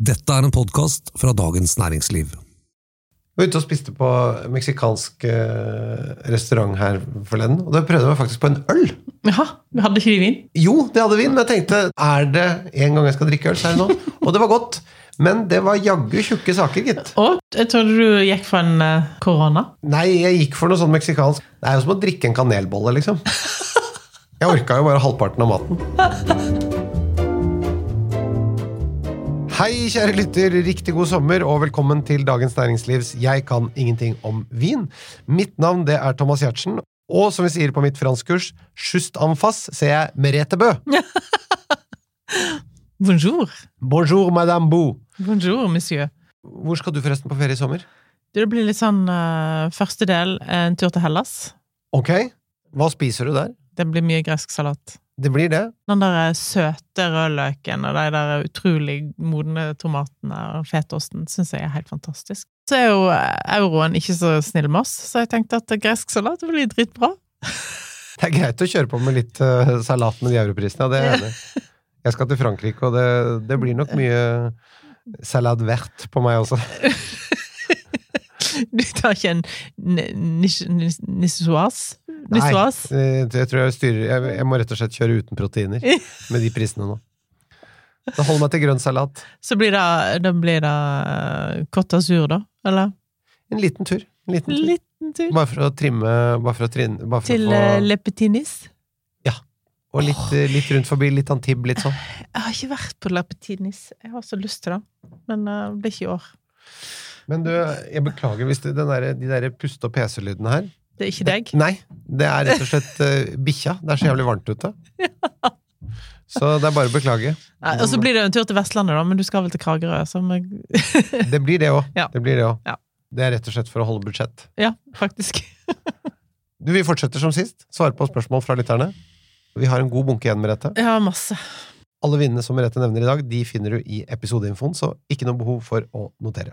Dette er en podkast fra Dagens Næringsliv. Jeg var ute og spiste på meksikansk eh, restaurant her forleden, og da prøvde jeg faktisk på en øl. Jaha, hadde ikke de vin? Jo, det hadde vin, men jeg tenkte er det en gang jeg skal drikke øl, så er det nå. Og det var godt. Men det var jaggu tjukke saker, gitt. Å, jeg trodde du gikk for en eh, korona. Nei, jeg gikk for noe sånn meksikansk. Det er jo som å drikke en kanelbolle, liksom. Jeg orka jo bare halvparten av maten. Hei, kjære lytter. Riktig god sommer, og velkommen til Dagens Næringslivs Jeg kan ingenting om vin. Mitt navn det er Thomas Giertsen, og som vi sier på mitt franskkurs, just en face, ser jeg Merete Bø. Bonjour. Bonjour, madame Bou. Bonjour, monsieur. Hvor skal du forresten på ferie i sommer? Det blir litt sånn uh, første del, en tur til Hellas. Ok, hva spiser du der? Det blir mye gresk salat. Det blir det. Den der eh, søte rødløken og de der utrolig modne tomatene og fetosten syns jeg er helt fantastisk. Så er jo eh, euroen ikke så snill med oss, så jeg tenkte at gresk salat blir dritbra. Det er greit å kjøre på med litt eh, salat med de europrisene, ja, det er jeg enig i. Jeg skal til Frankrike, og det, det blir nok mye salat vert på meg også. Du tar ikke en nissoise? Nei, eh, jeg tror jeg styrer jeg, jeg må rett og slett kjøre uten proteiner med de prisene nå. Så hold meg til grønn salat. Så blir det, det, blir det uh, Côte d'Azur, da? Eller? En liten tur. En liten tur. Liten tur. Bare for å trimme bare for å trinne, bare for Til å få, lepetinis? Ja. Og litt, oh. litt rundt forbi. Litt antib, litt sånn. Jeg har ikke vært på lepetinis. Jeg har så lyst til det, men det blir ikke i år. Men du, jeg beklager hvis det, den der, de der puste- og pese-lydene her Det er ikke deg? Nei, det er rett og slett uh, bikkja. Det er så jævlig varmt ute. Så det er bare å beklage. Og så blir det en tur til Vestlandet, da, men du skal vel til Kragerø? Jeg... Det blir det òg. Ja. Det blir det òg. Ja. Det er rett og slett for å holde budsjett. ja, faktisk. Du, Vi fortsetter som sist. Svare på spørsmål fra lytterne. Vi har en god bunke igjen, Merete. Ja, masse. Alle vinnene som Merete nevner i dag, de finner du i episodeinfoen, så ikke noe behov for å notere.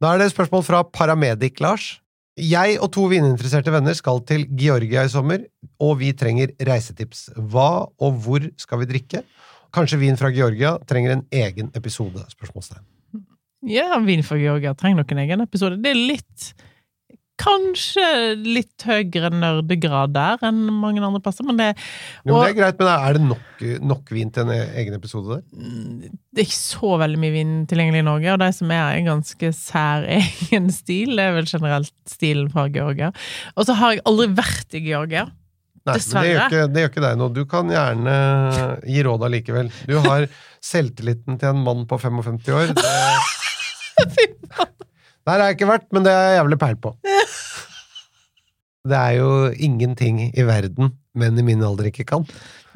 Da er det et spørsmål fra Paramedic-Lars. Jeg og to vininteresserte venner skal til Georgia i sommer, og vi trenger reisetips. Hva og hvor skal vi drikke? Kanskje vin fra Georgia trenger en egen episode? spørsmålstegn. Ja, Vin fra Georgia trenger nok en egen episode. Det er litt Kanskje litt høyere nerdegrad der enn mange andre plasser, men det, Jo, men det er greit, men er det nok, nok vin til en egen episode der? det er ikke så veldig mye vin tilgjengelig i Norge, og de som er en ganske sær egen stil, det er vel generelt stilen fra Georgia. Og så har jeg aldri vært i Georgia. Nei, Dessverre. Men det gjør, ikke, det gjør ikke deg noe. Du kan gjerne gi råd allikevel. Du har selvtilliten til en mann på 55 år. Det... Der har jeg ikke vært, men det er jeg jævlig peil på. Det er jo ingenting i verden menn i min alder ikke kan.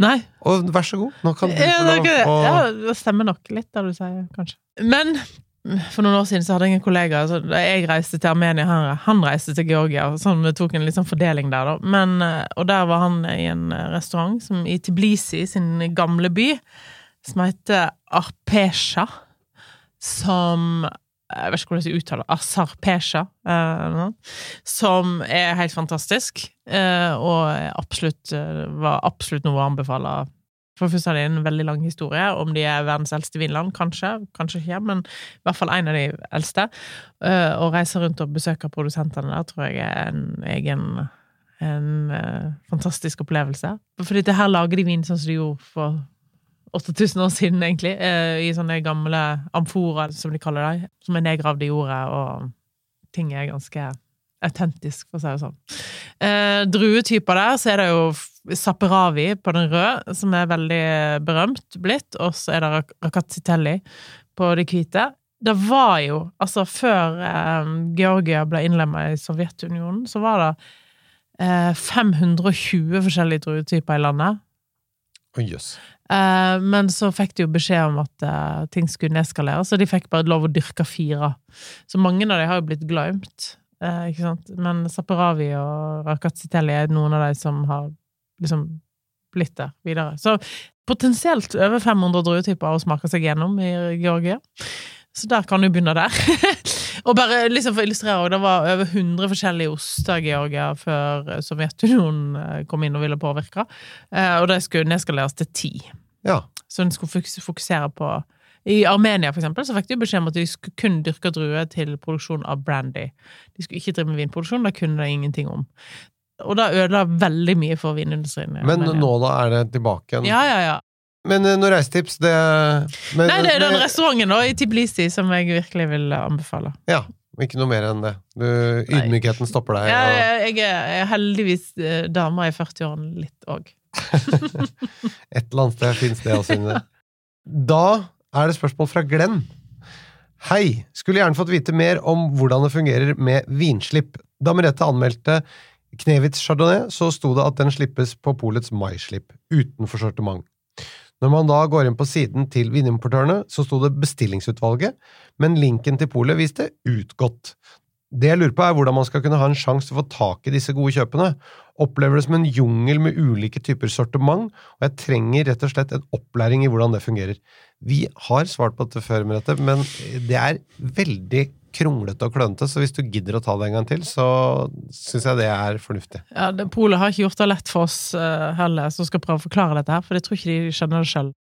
Nei, Og vær så god, nå kan du ja, få det, lov å ja, det stemmer nok litt, det du sier, kanskje. Men for noen år siden så hadde jeg en kollega altså, jeg reiste til Armenia, han, han reiste til Georgia. Sånn, vi tok en litt sånn fordeling der, da. Men, eh, og der var han i en eh, restaurant som, i Tbilisi, sin gamle by, som heter Arpesha. Som Jeg vet ikke hvordan jeg uttaler det. Asarpesha. eh, som er helt fantastisk. eh, og absolutt, eh, var absolutt noe å anbefale for først har de en veldig lang historie. Om de er verdens eldste vinland, kanskje, kanskje ikke, men i hvert fall en av de eldste. Å reise rundt og besøke produsentene der tror jeg er en egen en fantastisk opplevelse. Fordi det her lager de vin sånn som de gjorde for 8000 år siden, egentlig. eh, I sånne gamle amforer, som de kaller dem, som er nedgravd i jordet, og ting er ganske autentisk, for å si det sånn. Eh, druetyper der, så er det jo Saperavi på den røde, som er veldig berømt blitt, og så er det Rakatsitelli på de hvite. Det var jo, altså før eh, Georgia ble innlemmet i Sovjetunionen, så var det eh, 520 forskjellige druetyper i landet. Yes. Eh, men så fikk de jo beskjed om at eh, ting skulle nedskalere, så de fikk bare lov å dyrke fire. Så mange av dem har jo blitt glemt, eh, ikke sant. Men Saperavi og Rakatsitelli er noen av de som har liksom blitt der videre. Så potensielt over 500 druetyper å smake seg gjennom i Georgia. Så der kan du begynne der. og bare liksom for å illustrere, det var over 100 forskjellige oster Georgia før Sovjetunionen eh, kom inn og ville påvirke, eh, og det skulle nedskaleres til ti. Ja. Så en skulle fokusere på I Armenia, for eksempel, så fikk de beskjed om at de skulle kun dyrke druer til produksjon av brandy. De skulle ikke drive med vinproduksjon, det kunne de ingenting om. Og det ødela veldig mye for vinindustrien. Men Armenia. nå da er det tilbake igjen. Ja, ja, ja. Men eh, noen reisetips, det men, Nei, det er den restauranten da, i Tbilisi som jeg virkelig vil anbefale. Ja, ikke noe mer enn det. Du, ydmykheten stopper deg. Jeg, og- jeg, er- jeg er heldigvis eh, dame i 40-årene litt òg. Et eller annet sted fins det inni. Da er det spørsmål fra Glenn. Hei! Skulle gjerne fått vite mer om hvordan det fungerer med vinslipp. Da Merete anmeldte Knevitz Chardonnay, så sto det at den slippes på polets maislipp, utenfor sortiment. Når man da går inn på siden til vinimportørene, så sto det bestillingsutvalget, men linken til polet viste utgått. Det jeg lurer på er hvordan man skal kunne ha en sjanse til å få tak i disse gode kjøpene. Opplever det som en jungel med ulike typer sortiment, og jeg trenger rett og slett en opplæring i hvordan det fungerer. Vi har svart på dette før, Merete, men det er veldig kronglete og klønete, så hvis du gidder å ta det en gang til, så syns jeg det er fornuftig. Ja, det- Polet har ikke gjort det lett for oss eh, heller, som skal prøve å forklare dette her, for jeg tror ikke de skjønner det sjøl.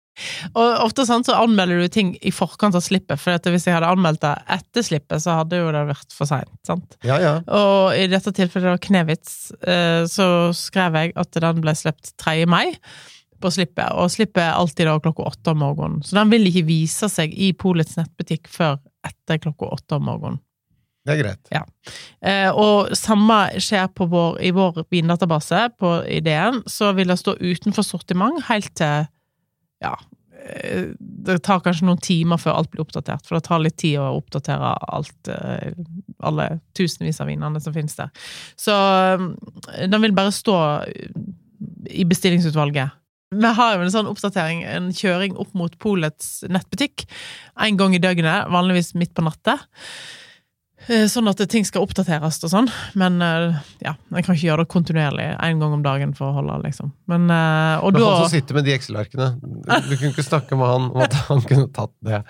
Og ofte sant, så anmelder du ting i forkant av slippet, for at hvis jeg hadde anmeldt det etter slippet, så hadde jo det vært for seint. Ja, ja. Og i dette tilfellet da Knevitz, eh, så skrev jeg at den ble sluppet 3. mai på slippet, og slippet er alltid da klokka åtte om morgenen. Så den vil ikke vise seg i Polets nettbutikk før etter klokka åtte om morgenen. Det er greit. Eh, og samme skjer på vår, i vår vindatabase på ideen, så vil det stå utenfor sortiment helt til ja, eh, det tar kanskje noen timer før alt blir oppdatert, for det tar litt tid å oppdatere alt, eh, alle tusenvis av vinene som finnes der. Så eh, den vil bare stå i bestillingsutvalget. Vi har jo en sånn oppdatering, en kjøring opp mot Polets nettbutikk, en gang i døgnet, vanligvis midt på natta. Eh, Sånn at ting skal oppdateres og sånn, men eh, ja, jeg kan ikke gjøre det kontinuerlig en gang om dagen for å holde, liksom. Men, eh, og Men da han som sitter med de Excel-arkene, du kunne ikke snakke med han om at han kunne tatt det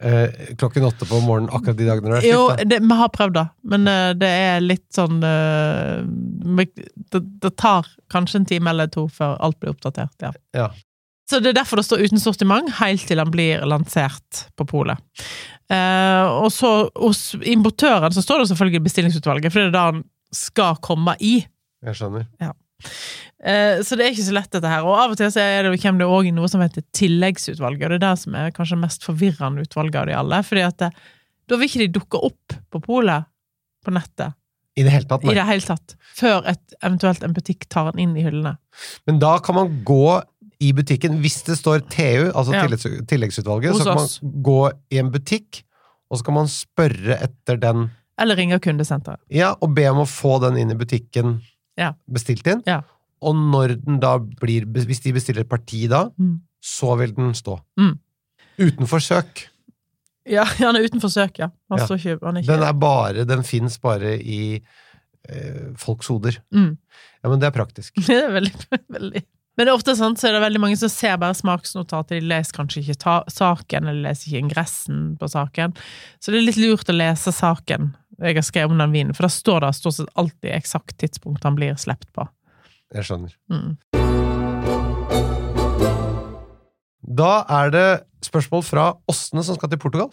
eh, klokken åtte på morgenen akkurat de dagene det er Jo, det, vi har prøvd det, men eh, det er litt sånn eh, det, det tar kanskje en time eller to før alt blir oppdatert, ja. Ja. Så det er derfor det står uten sortiment, helt til den blir lansert på polet. Eh, og så hos importøren så står det selvfølgelig bestillingsutvalget, for det er det han skal komme i. Jeg skjønner. Eh, Så det er ikke så lett, dette her. Og av og til så er det, kommer det òg noe som heter tilleggsutvalget, og det er det som er kanskje mest forvirrende utvalget av de alle. fordi at det, da vil ikke de dukke opp på polet på nettet I det hele tatt, i det hele tatt, før et, eventuelt en butikk tar den inn i hyllene. Men da kan man gå i butikken, hvis det står TU, altså Ja. tilleggsutvalget, Hos så kan oss. man gå i en butikk, og så kan man spørre etter den, Eller ringe kundesenteret. ja, og be om å få den inn i butikken Ja. bestilt inn. Ja. Og når den da blir, hvis de bestiller et parti da, Mm. så vil den stå. Mm. Uten forsøk. Ja, han er uten forsøk, ja. Ja. står ikke, ikke Den er bare, den finnes bare i eh, folks hoder. mm. Ja, men det er praktisk. Det er veldig, veldig Men det er ofte sånn, så er det veldig mange som ser bare smaksnotatet, de leser kanskje ikke ta saken, eller leser ikke ingressen på saken. Så det er litt lurt å lese saken jeg har skrevet om den vinen, for da står det stort sett alltid eksakt tidspunkt han blir sluppet på. Jeg skjønner. Mm. Da er det spørsmål fra Åsne som skal til Portugal.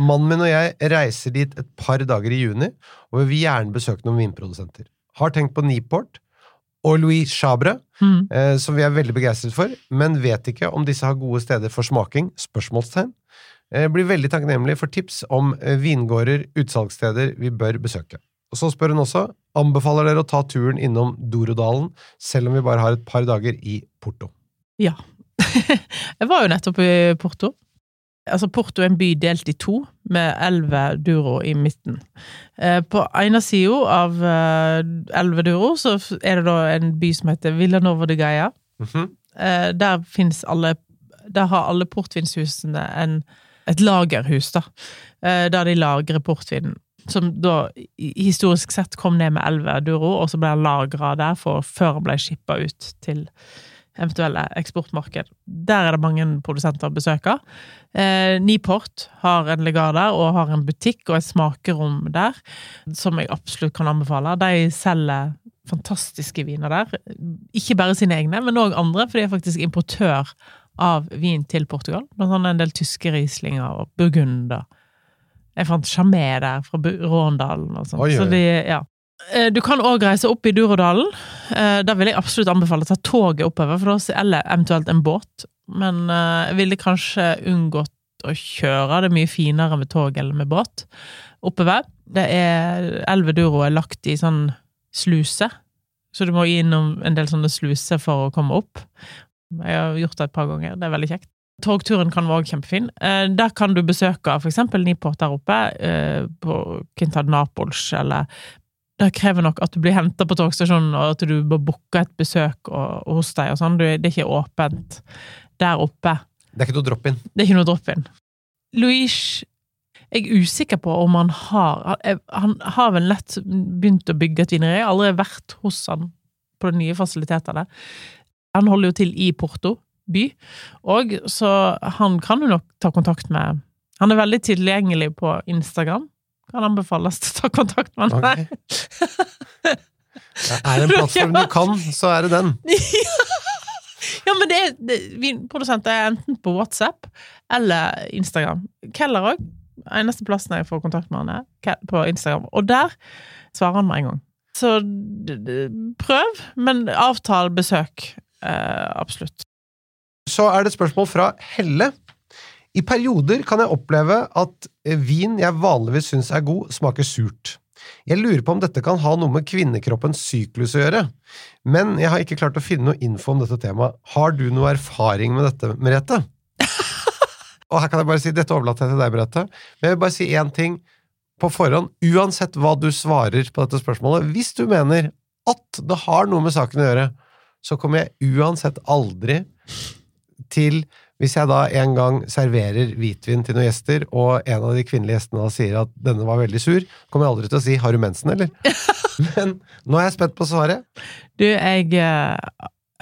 Mannen min og jeg reiser dit et par dager i juni, og vi vil gjerne besøke noen vinprodusenter. Har tenkt på Niport og Louis Chabre, Mm. eh, som vi er veldig begeistret for, men vet ikke om disse har gode steder for smaking. Spørsmålstegn. Eh, blir veldig takknemlig for tips om eh, vingårder, utsalgssteder vi bør besøke. Og så spør hun også anbefaler dere å ta turen innom Dorodalen, selv om vi bare har et par dager i Porto. Ja. jeg var jo nettopp i Porto. Altså, Porto er en by delt i to, med Elve Duro i midten. Eh, på ene sida av eh, Elve Duro så er det da en by som heter Villanova de Gaia. Mm -hmm. der fins alle Der har alle portvinshusene en, et lagerhus, da. Eh, der de lagrer portvin. Som da historisk sett kom ned med elveduro, og så ble den lagra der for, før den ble skippa ut til eventuelle eksportmarked. Der er det mange produsenter å besøke. Eh, Niport har en legar der, og har en butikk og et smakerom der, som jeg absolutt kan anbefale. De selger fantastiske viner der. Ikke bare sine egne, men òg andre, for de er faktisk importør av vin til Portugal. Blant annet en del tyske rieslinger og burgunder. Jeg fant Chamé der, fra Råndalen og sånn. Så de, ja. Eh, Du kan òg reise opp i Durodalen. Eh, Da vil jeg absolutt anbefale å ta toget oppover, for da, eller eventuelt en båt. Men eh, jeg ville kanskje unngått å kjøre. Det er mye finere med tog eller med båt oppover. Det er Elve Duro er lagt i sånn sluse, så du må innom en del sånne sluser for å komme opp. Jeg har gjort det et par ganger. Det er veldig kjekt. Togturen kan være også kjempefin. Eh, Der kan du besøke eksempel Niport der oppe, eh, på Quinta Napols, eller det krever nok at du blir henta på togstasjonen, og at du må booke et besøk og, og hos deg og sånn. Det er ikke åpent der oppe. Det er ikke noe drop-in. Det er ikke noe drop-in. Louise Jeg er usikker på om han har Han han har vel nett begynt å bygge et vineri. Jeg har aldri vært hos han på de nye fasilitetene. Han holder jo til i Porto by, og så han kan du nok ta kontakt med Han er veldig tilgjengelig på Instagram. Kan anbefales til å ta kontakt med han. Ok. Er det en plattform du kan, så er det den. Ja, men det er, det, vinprodusenter er enten på WhatsApp eller Instagram. Keller òg. Eneste plassen jeg får kontakt med han er på Instagram. Og der svarer han med en gang. Så prøv, men avtal besøk. Eh, absolutt. Så er det et spørsmål fra Helle. I perioder kan jeg oppleve at eh, vin jeg vanligvis syns er god, smaker surt. Jeg lurer på om dette kan ha noe med kvinnekroppens syklus å gjøre, men jeg har ikke klart å finne noe info om dette temaet. Har du noe erfaring med dette, Merete? Og her kan jeg bare si, dette overlater jeg til deg, Merete, men jeg vil bare si én ting på forhånd. Uansett hva du svarer på dette spørsmålet, hvis du mener at det har noe med saken å gjøre, så kommer jeg uansett aldri til hvis jeg da en gang serverer hvitvin til noen gjester, og en av de kvinnelige gjestene da sier at denne var veldig sur, kommer jeg aldri til å si 'har du mensen', eller? Men nå er jeg spent på svaret. Du, jeg uh,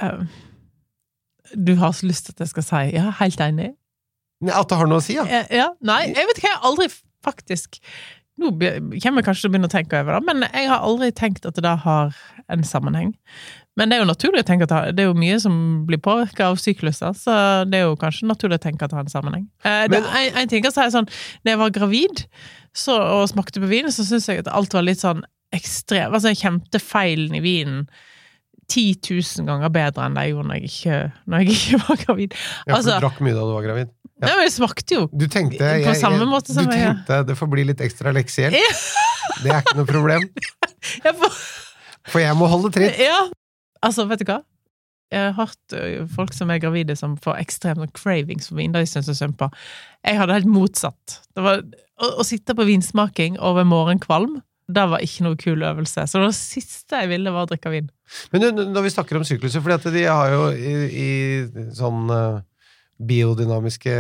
eh, Du har så lyst til at jeg skal si ja, helt enig. At det har noe å si, ja. ja, Ja, nei, jeg vet ikke, jeg har aldri faktisk Nå kommer jeg kanskje til å begynne å tenke over det, men jeg har aldri tenkt at det har en sammenheng. Men det er jo naturlig å tenke at det er jo mye som blir påvirka av sykluser, så det er jo kanskje naturlig å tenke at det har en sammenheng. Eh, det, Men- en, en ting kan si sånn, når jeg var gravid så, og smakte på vin, så syns jeg at alt var litt sånn ekstremt Altså, jeg kjente feilen i vinen 10 000 ganger bedre enn det jeg gjorde når jeg ikke, når jeg ikke var gravid. ja for Altså- du drakk mye da du var gravid. Ja. Nei, men jeg smakte jo Du tenkte På jeg, samme måte som Du jeg- tenkte det får bli litt ekstra leksehjelp. Det er ikke noe problem, får, for jeg må holde tritt. Ja, altså, vet du hva? Jeg har hørt folk som er gravide som får ekstremt sånn cravings for vin. Det syns synd på. Jeg hadde helt motsatt. Det var, å, å sitte på vinsmaking over morgenkvalm, det var ikke noe kul øvelse. Så det siste jeg ville, var å drikke vin. Men når vi snakker om sykluser, fordi de har jo i, i sånn biodynamiske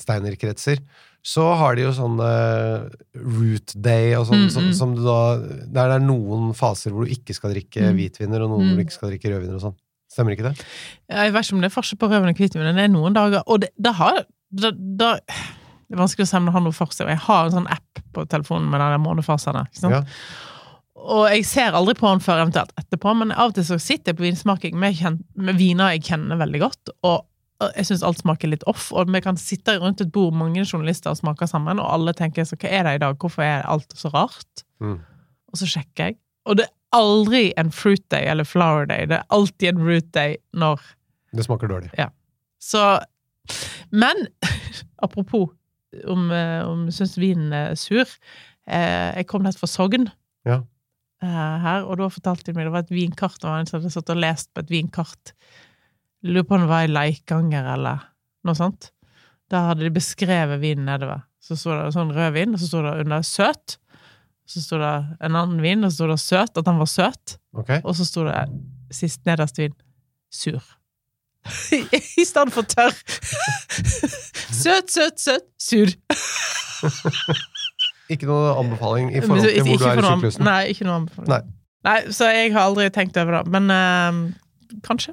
steinerkretser, så har de jo sånn eh, root day og sånn, Mm, som, mm. som du da Der det er noen faser hvor du ikke skal drikke Mm. hvitviner, og noen hvor Mm. du ikke skal drikke rødviner og sånn. Stemmer ikke det? Jeg vet ikke om det er forskjell på rødvin og hvitvin, men det er noen dager Og det, det har det, det, det er vanskelig å si om det har noe for seg. Jeg har en sånn app på telefonen med de månefasene. Ikke sant? Ja. Og jeg ser aldri på den før eventuelt etterpå, men av og til så sitter jeg på vinsmaking med, med viner jeg kjenner veldig godt, og jeg syns alt smaker litt off, og vi kan sitte rundt et bord, mange journalister, og smake sammen, og alle tenker så hva er det i dag, hvorfor er alt så rart? Mm. Og så sjekker jeg, og det er aldri en fruit day eller flower day, det er alltid en root day når Det smaker dårlig. Så Men apropos om, eh, om syns vinen er sur. Eh, jeg kom nett fra Sogn Ja. eh, her, og da fortalte de meg det var et vinkart. og en hadde satt og lest på et vinkart. Lurer på om det var i Leikanger eller noe sånt. Der hadde de beskrevet vinen nedover. Så sto det sånn rød vin, og så sto det under 'søt'. Så sto det en annen vin, og så sto det 'søt', at den var søt. Okay. Og så sto det sist nederst vin 'sur'. I stedet for tørr. Søt, søt, søt, sur. Ikke noe anbefaling i forhold til hvor du er i syklusen? Nei, ikke noe anbefaling. Nei. Nei, så jeg har aldri tenkt over det. Men eh, kanskje.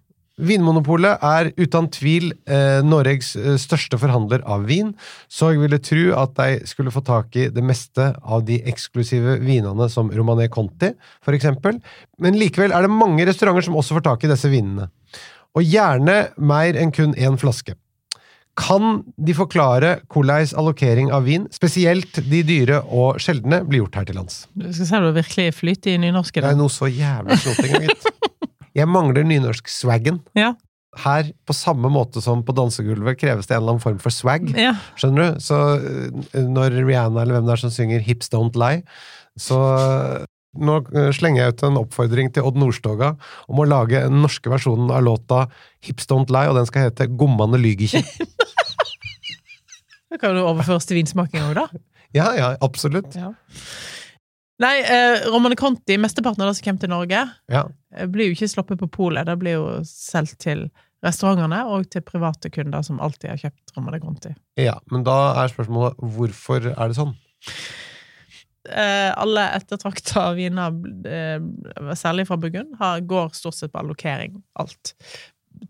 Vinmonopolet er uten tvil eh, Norges eh, største forhandler av vin, så jeg ville tro at de skulle få tak i det meste av de eksklusive vinene som Romané Conti, eksempel. Men likevel er det mange restauranter som også får tak i disse vinene. Og gjerne mer enn kun én flaske. Kan de forklare hvordan allokering av vin, spesielt de dyre og sjeldne, blir gjort her til lands? Du skal se du virkelig flyter i nynorsken. Det er noe så jævlig snoting, gitt. Jeg mangler nynorsk-swaggen. Ja. Her, på samme måte som på dansegulvet, kreves det en eller annen form for swag. ja. Skjønner du? Så eh, når Rihanna eller hvem det er som synger 'Hips Don't Lie', så eh, nå eh, slenger jeg ut en oppfordring til Odd Nordstoga om å lage den norske versjonen av låta 'Hips Don't Lie', og den skal hete 'Gommane lyg ikkje'. Det kan jo overføres til vinsmaking òg, da. Ja, ja, absolutt. Ja. Nei, eh, Romane Conti, mesteparten av det som kommer til Norge, Ja. eh, blir jo ikke sluppet på polet. Det blir jo solgt til restaurantene og til private kunder som alltid har kjøpt Romane Conti. ja, men da er spørsmålet hvorfor er det sånn? Eh, alle ettertrakta viner, eh, særlig fra Burgund, har- går stort sett på allokering. Alt.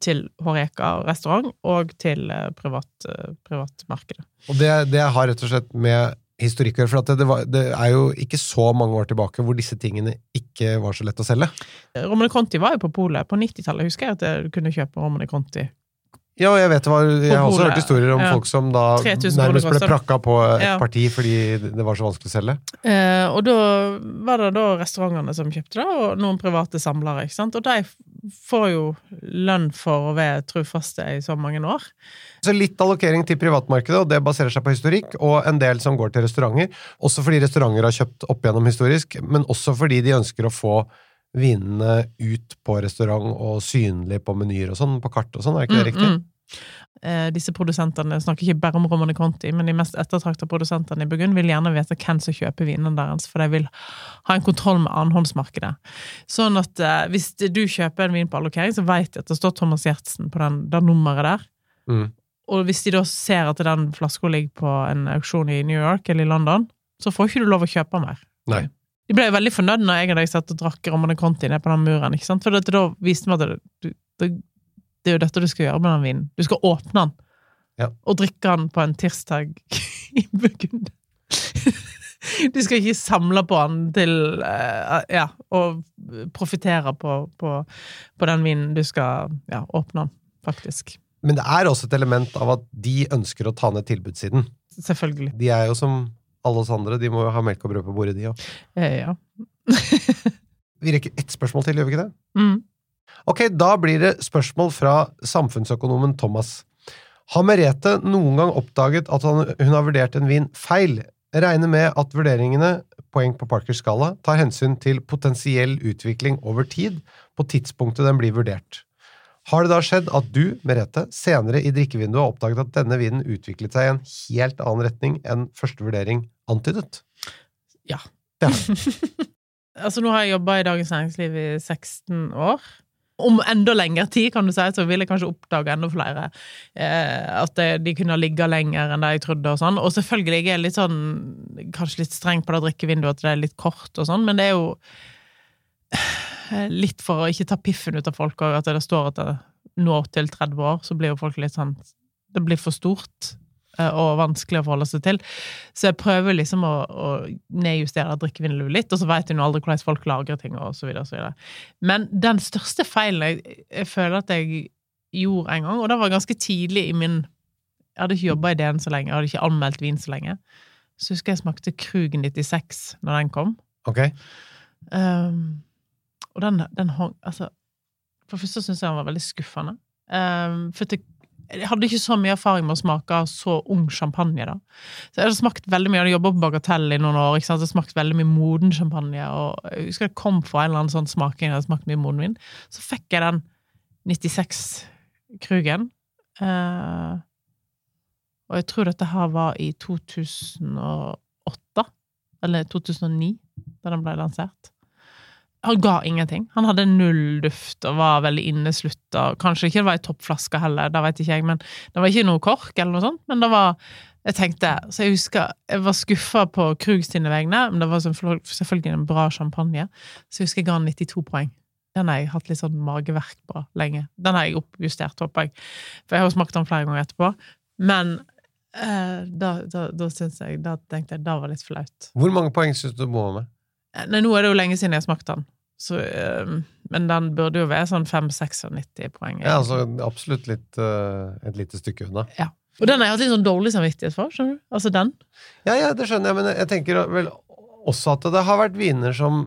Til Horeca restaurant og til eh, privat, eh, privatmarkedet. Og det, det har rett og slett med historikk for det, var, det er jo ikke så mange år tilbake hvor disse tingene ikke var så lett å selge. Romane Conti var jo på polet. På 90-tallet husker jeg at du kunne kjøpe Romane Conti. Ja, og jeg vet var, jeg har også hørt historier om ja. folk som da nærmest ble prakka på et Ja. parti fordi det var så vanskelig å selge. Eh, og da var det da restaurantene som kjøpte det, og noen private samlere. ikke sant? Og de får jo lønn for å være trufaste i så mange år. Så litt allokering til privatmarkedet, og det baserer seg på historikk, og en del som går til restauranter. Også fordi restauranter har kjøpt opp gjennom historisk, men også fordi de ønsker å få vinene ut på restaurant og synlig på menyer og sånn, på kart og sånn, er ikke det riktig? Mm, mm. Eh, disse produsentene snakker ikke bare om Romane Conti, men de mest ettertrakta produsentene i Burgund vil gjerne vite hvem som kjøper vinene deres, for de vil ha en kontroll med annenhåndsmarkedet. Sånn at eh, hvis du kjøper en vin på allokering, så vet de at det står Thomas Giertsen på den, det nummeret der. Mm. Og hvis de da ser at den flaska ligger på en auksjon i New York eller i London, så får ikke du lov å kjøpe mer. Nei. De ble jo veldig fornøyd når jeg og deg satt og drakk Romane Conti ned på den muren, ikke sant? For det, da viste vi at det, du- det, det er jo dette du skal gjøre med den vinen. Du skal åpne den, Ja. og drikke den på en tirsdag i Burgund. Du skal ikke samle på den til eh, Ja, og profitere på, på, på den vinen. Du skal ja, åpne den, faktisk. Men det er også et element av at de ønsker å ta ned tilbudssiden. Selvfølgelig. De er jo som alle oss andre, de må jo ha melk og brød på bordet, de òg. Eh, ja. Vi rekker ett spørsmål til, gjør vi ikke det? Mm. Ok, da blir det spørsmål fra samfunnsøkonomen Thomas. Har Merete noen gang oppdaget at hun har vurdert en vin feil? Regner med at vurderingene, poeng på Parkers skala, tar hensyn til potensiell utvikling over tid på tidspunktet den blir vurdert. Har det da skjedd at du, Merete, senere i drikkevinduet har oppdaget at denne vinen utviklet seg i en helt annen retning enn første vurdering antydet? Ja. Ja. altså, nå har jeg jobba i Dagens Næringsliv i 16 år. Om enda lengre tid, kan du si, så vil jeg kanskje oppdage enda flere. Eh, at det, de kunne ha ligget lenger enn det jeg trodde. Og sånn. Og selvfølgelig jeg er litt sånn, kanskje litt streng på det drikkevinduet, at det er litt kort og sånn, men det er jo litt for å ikke ta piffen ut av folk òg, at det står at det når til 30 år, så blir jo folk litt sånn Det blir for stort eh, og vanskelig å forholde seg til. Så jeg prøver liksom å, å nedjustere drikkevinduet litt, og så vet jeg nå aldri hvordan folk lagrer ting, og så videre og så videre. Men den største feilen jeg, jeg føler at jeg gjorde en gang, og det var ganske tidlig i min Jeg hadde ikke jobba i DN så lenge, jeg hadde ikke anmeldt vin så lenge. Så husker jeg smakte Krugen 96 når den kom. Ok? Um, og den, den hang Altså, for det første syns jeg den var veldig skuffende. Um, for det, jeg hadde ikke så mye erfaring med å smake så ung champagne, da. Så jeg hadde smakt veldig mye, jeg hadde jobba på Bagatell i noen år, ikke sant? jeg hadde smakt veldig mye moden champagne, og jeg husker jeg kom fra en eller annen sånn smaking, jeg hadde smakt mye moden vin. Så fikk jeg den 96-Krugen. Uh, og jeg tror dette her var i 2008, eller 2009, da den ble lansert. Han ga ingenting. Han hadde null duft og var veldig inneslutta. Kanskje ikke det var ei toppflaske heller, det vet ikke jeg, men det var ikke noe kork eller noe sånt. Men det var Jeg tenkte Så jeg husker jeg var skuffa på Krug sine vegne, men det var selvfølgelig en bra champagne, så jeg husker jeg ga han 92 poeng. Den har jeg hatt litt sånn mageverk på lenge. Den har jeg oppjustert, håper jeg. For jeg har jo smakt den flere ganger etterpå. Men eh, da, da, da jeg Da tenkte jeg det var litt flaut. Hvor mange poeng syns du må med? Nei, nå er det jo lenge siden jeg smakte den. Så, eh, men den burde jo være sånn 5-96 poeng. Ja, altså absolutt litt, eh, et lite stykke unna. Ja. Og den har jeg hatt litt sånn dårlig samvittighet for. skjønner du? Altså den. Ja, ja, det skjønner jeg, men jeg tenker vel også at det har vært viner som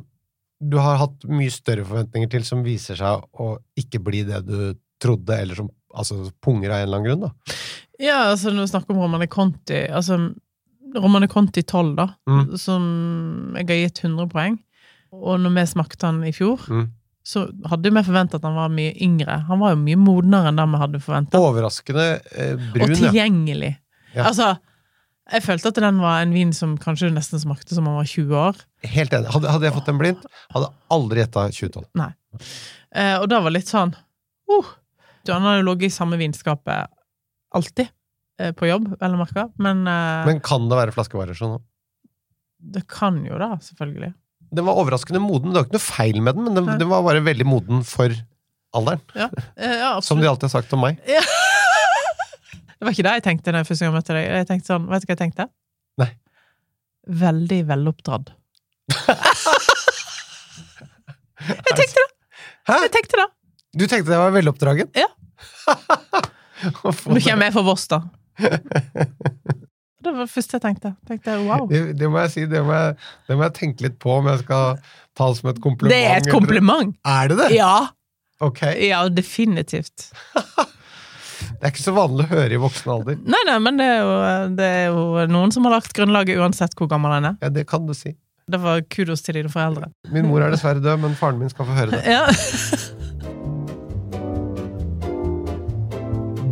du har hatt mye større forventninger til, som viser seg å ikke bli det du trodde, eller som altså, punger av en eller annen grunn, da. Ja, altså når vi snakker om Romane Conti altså Romane Conti 12, da, Mm. som jeg har gitt 100 poeng. Og når vi smakte han i fjor, Mm. så hadde vi forventa at han var mye yngre. Han var jo mye modnere enn det vi hadde forventa. Overraskende eh, brun, Og tilgjengelig. Ja. Altså, jeg følte at den var en vin som kanskje nesten smakte som han var 20 år. Helt enig. Hadde, hadde jeg fått den blindt, hadde jeg aldri gjetta 2012. Nei. Eh, og det var litt sånn uh, Han har jo ligget i samme vinskapet alltid, på jobb, vel å merke, men, eh, Men kan det være flaskevariasjon òg? det kan jo da, selvfølgelig. Den var overraskende moden. Det var ikke noe feil med den, men den, den var bare veldig moden for alderen. Ja, eh, ja Som de alltid har sagt om meg. Det var ikke det jeg tenkte da jeg første gang møtte deg. Jeg tenkte sånn, Vet du hva jeg tenkte? Nei. Veldig veloppdratt. jeg tenkte det! Hæ? Jeg tenkte det! Du tenkte jeg var veloppdragen? Ja. Nå kommer jeg fra Voss, da. Det var det første jeg tenkte. tenkte wow. Det, det må jeg si, det må jeg, det må jeg tenke litt på om jeg skal ta det som et kompliment. Det er et kompliment! Er det det? Ja! Ok. Ja, definitivt. Det er ikke så vanlig å høre i voksen alder. Nei, nei, men det er, jo, det er jo noen som har lagt grunnlaget uansett hvor gammel en er. Ja, det kan du si. Det var kudos til dine foreldre. Min mor er dessverre død, men faren min skal få høre det. Ja.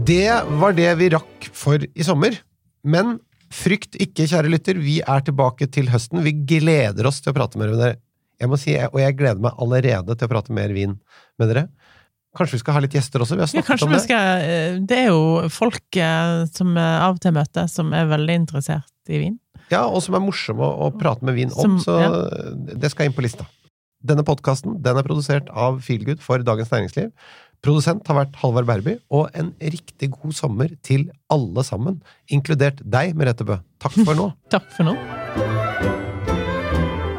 Det var det vi rakk for i sommer. Men frykt ikke, kjære lytter, vi er tilbake til høsten. Vi gleder oss til å prate mer med dere. Jeg må si, Og jeg gleder meg allerede til å prate mer vin med dere. Kanskje vi skal ha litt gjester også? Vi har Ja, snakket kanskje om vi det. skal eh, Det er jo folk eh, som av og til møter, som er veldig interessert i vin. Ja, Og som er morsomme å, å prate med vin om, Som- så ja. det skal inn på lista. Denne podkasten den er produsert av Feelgood for Dagens Næringsliv. Produsent har vært Halvard Berby, og en riktig god sommer til alle sammen, inkludert deg, Merete Bø. Takk for nå. Takk for nå.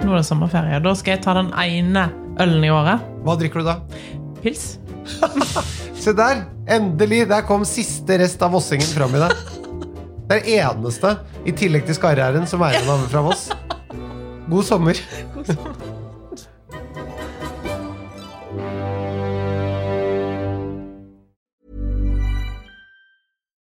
Nå er det sommerferie. Da skal jeg ta den ene ølen i året. Hva drikker du da? Pils. Se der! Endelig! Der kom siste rest av vossingen fram i deg. Det er eneste, i tillegg til skarre-r-en, som er igjen fra Voss. God sommer.